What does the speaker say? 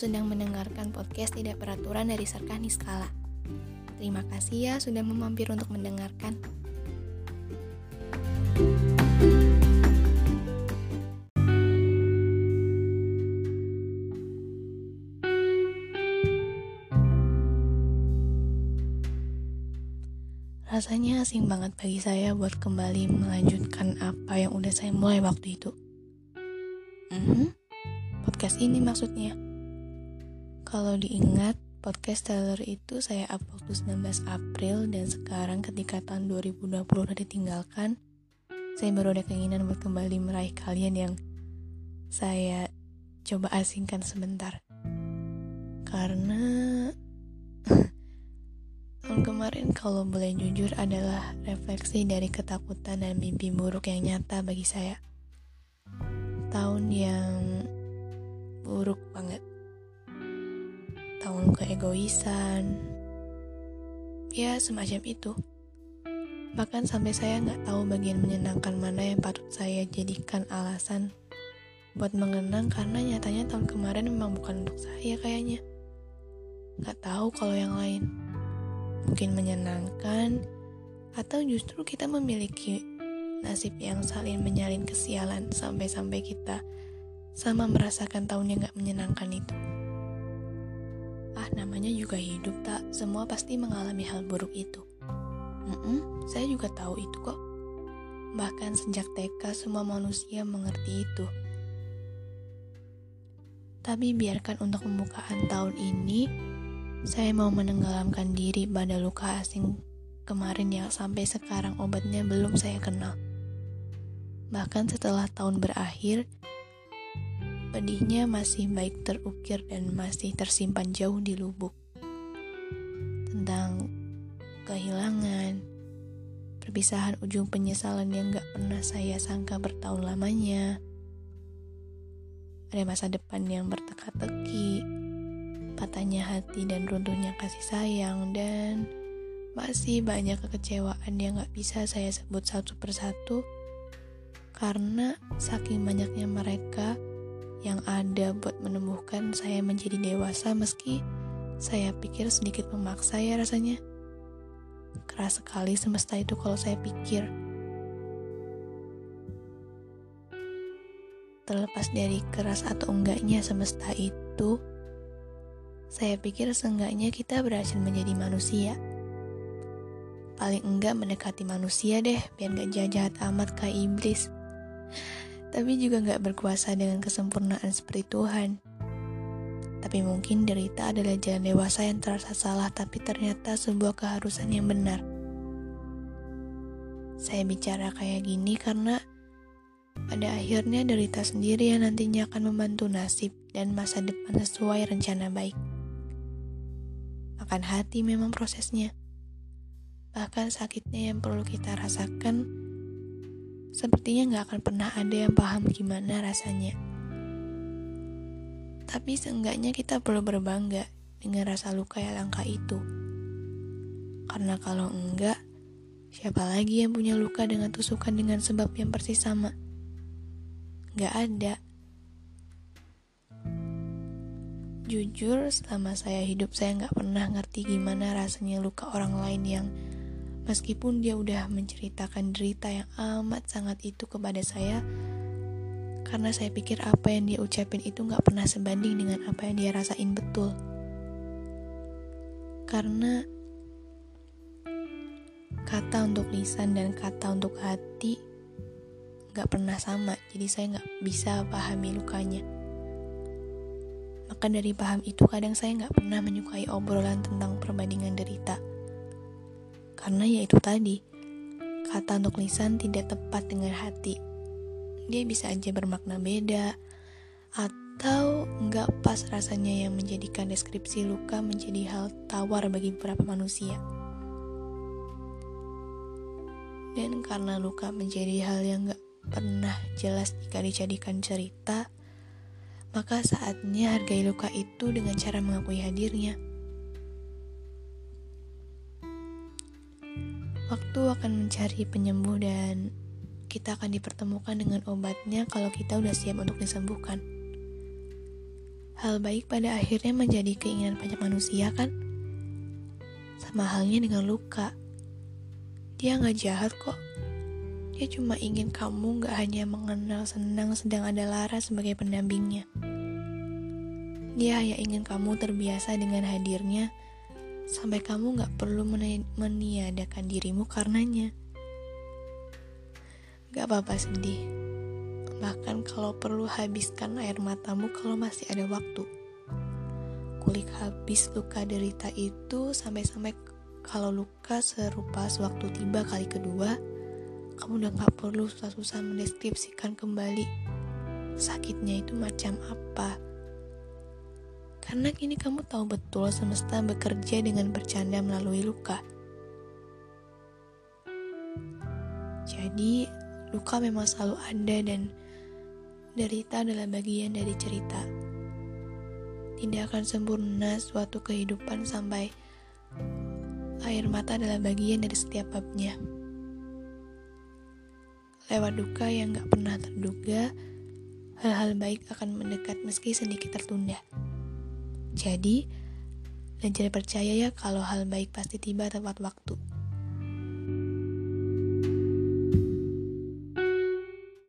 sedang mendengarkan podcast tidak peraturan dari Sarkah Niskala. Terima kasih ya sudah memampir untuk mendengarkan. Rasanya asing banget bagi saya buat kembali melanjutkan apa yang udah saya mulai waktu itu. Mm -hmm. Podcast ini maksudnya. Kalau diingat, podcast Taylor itu saya up waktu 19 April dan sekarang ketika tahun 2020 udah ditinggalkan, saya baru ada keinginan buat kembali meraih kalian yang saya coba asingkan sebentar. Karena tahun kemarin kalau boleh jujur adalah refleksi dari ketakutan dan mimpi buruk yang nyata bagi saya. Tahun yang buruk banget tahun keegoisan, ya semacam itu. Bahkan sampai saya nggak tahu bagian menyenangkan mana yang patut saya jadikan alasan buat mengenang karena nyatanya tahun kemarin memang bukan untuk saya kayaknya. Nggak tahu kalau yang lain. Mungkin menyenangkan atau justru kita memiliki nasib yang saling menyalin kesialan sampai-sampai kita sama merasakan tahun yang gak menyenangkan itu. Ah, namanya juga hidup tak, semua pasti mengalami hal buruk itu. Mm-mm, saya juga tahu itu kok. Bahkan sejak TK semua manusia mengerti itu. Tapi biarkan untuk pembukaan tahun ini, saya mau menenggelamkan diri pada luka asing kemarin yang sampai sekarang obatnya belum saya kenal. Bahkan setelah tahun berakhir, Pedihnya masih baik terukir dan masih tersimpan jauh di lubuk. Tentang kehilangan, perpisahan ujung penyesalan yang gak pernah saya sangka bertahun lamanya. Ada masa depan yang berteka-teki, patahnya hati dan runtuhnya kasih sayang, dan masih banyak kekecewaan yang gak bisa saya sebut satu persatu karena saking banyaknya mereka yang ada buat menumbuhkan saya menjadi dewasa meski saya pikir sedikit memaksa ya rasanya. Keras sekali semesta itu kalau saya pikir. Terlepas dari keras atau enggaknya semesta itu, saya pikir seenggaknya kita berhasil menjadi manusia. Paling enggak mendekati manusia deh, biar gak jahat-jahat amat kayak iblis tapi juga gak berkuasa dengan kesempurnaan seperti Tuhan. Tapi mungkin derita adalah jalan dewasa yang terasa salah tapi ternyata sebuah keharusan yang benar. Saya bicara kayak gini karena pada akhirnya derita sendiri yang nantinya akan membantu nasib dan masa depan sesuai rencana baik. Makan hati memang prosesnya. Bahkan sakitnya yang perlu kita rasakan Sepertinya gak akan pernah ada yang paham gimana rasanya. Tapi seenggaknya kita perlu berbangga dengan rasa luka yang langka itu. Karena kalau enggak, siapa lagi yang punya luka dengan tusukan dengan sebab yang persis sama? Gak ada. Jujur, selama saya hidup saya gak pernah ngerti gimana rasanya luka orang lain yang Meskipun dia udah menceritakan derita yang amat sangat itu kepada saya, karena saya pikir apa yang dia ucapin itu gak pernah sebanding dengan apa yang dia rasain betul. Karena kata untuk lisan dan kata untuk hati gak pernah sama, jadi saya gak bisa pahami lukanya. Maka dari paham itu kadang saya gak pernah menyukai obrolan tentang perbandingan derita karena ya itu tadi, kata untuk lisan tidak tepat dengan hati. Dia bisa aja bermakna beda, atau nggak pas rasanya yang menjadikan deskripsi luka menjadi hal tawar bagi beberapa manusia. Dan karena luka menjadi hal yang nggak pernah jelas jika dijadikan cerita, maka saatnya hargai luka itu dengan cara mengakui hadirnya. Waktu akan mencari penyembuh dan kita akan dipertemukan dengan obatnya kalau kita udah siap untuk disembuhkan. hal baik pada akhirnya menjadi keinginan banyak manusia kan? Sama halnya dengan luka. Dia nggak jahat kok. Dia cuma ingin kamu nggak hanya mengenal senang sedang ada Lara sebagai pendampingnya. Dia hanya ingin kamu terbiasa dengan hadirnya sampai kamu nggak perlu meniadakan dirimu karenanya. Gak apa-apa sedih. Bahkan kalau perlu habiskan air matamu kalau masih ada waktu. Kulik habis luka derita itu sampai-sampai kalau luka serupa sewaktu tiba kali kedua, kamu udah gak perlu susah-susah mendeskripsikan kembali sakitnya itu macam apa. Karena kini kamu tahu betul semesta bekerja dengan bercanda melalui luka. Jadi, Luka memang selalu ada dan derita adalah bagian dari cerita. Tidak akan sempurna suatu kehidupan sampai air mata adalah bagian dari setiap babnya. Lewat duka yang gak pernah terduga, hal-hal baik akan mendekat meski sedikit tertunda. Jadi, belajar percaya ya kalau hal baik pasti tiba tepat waktu.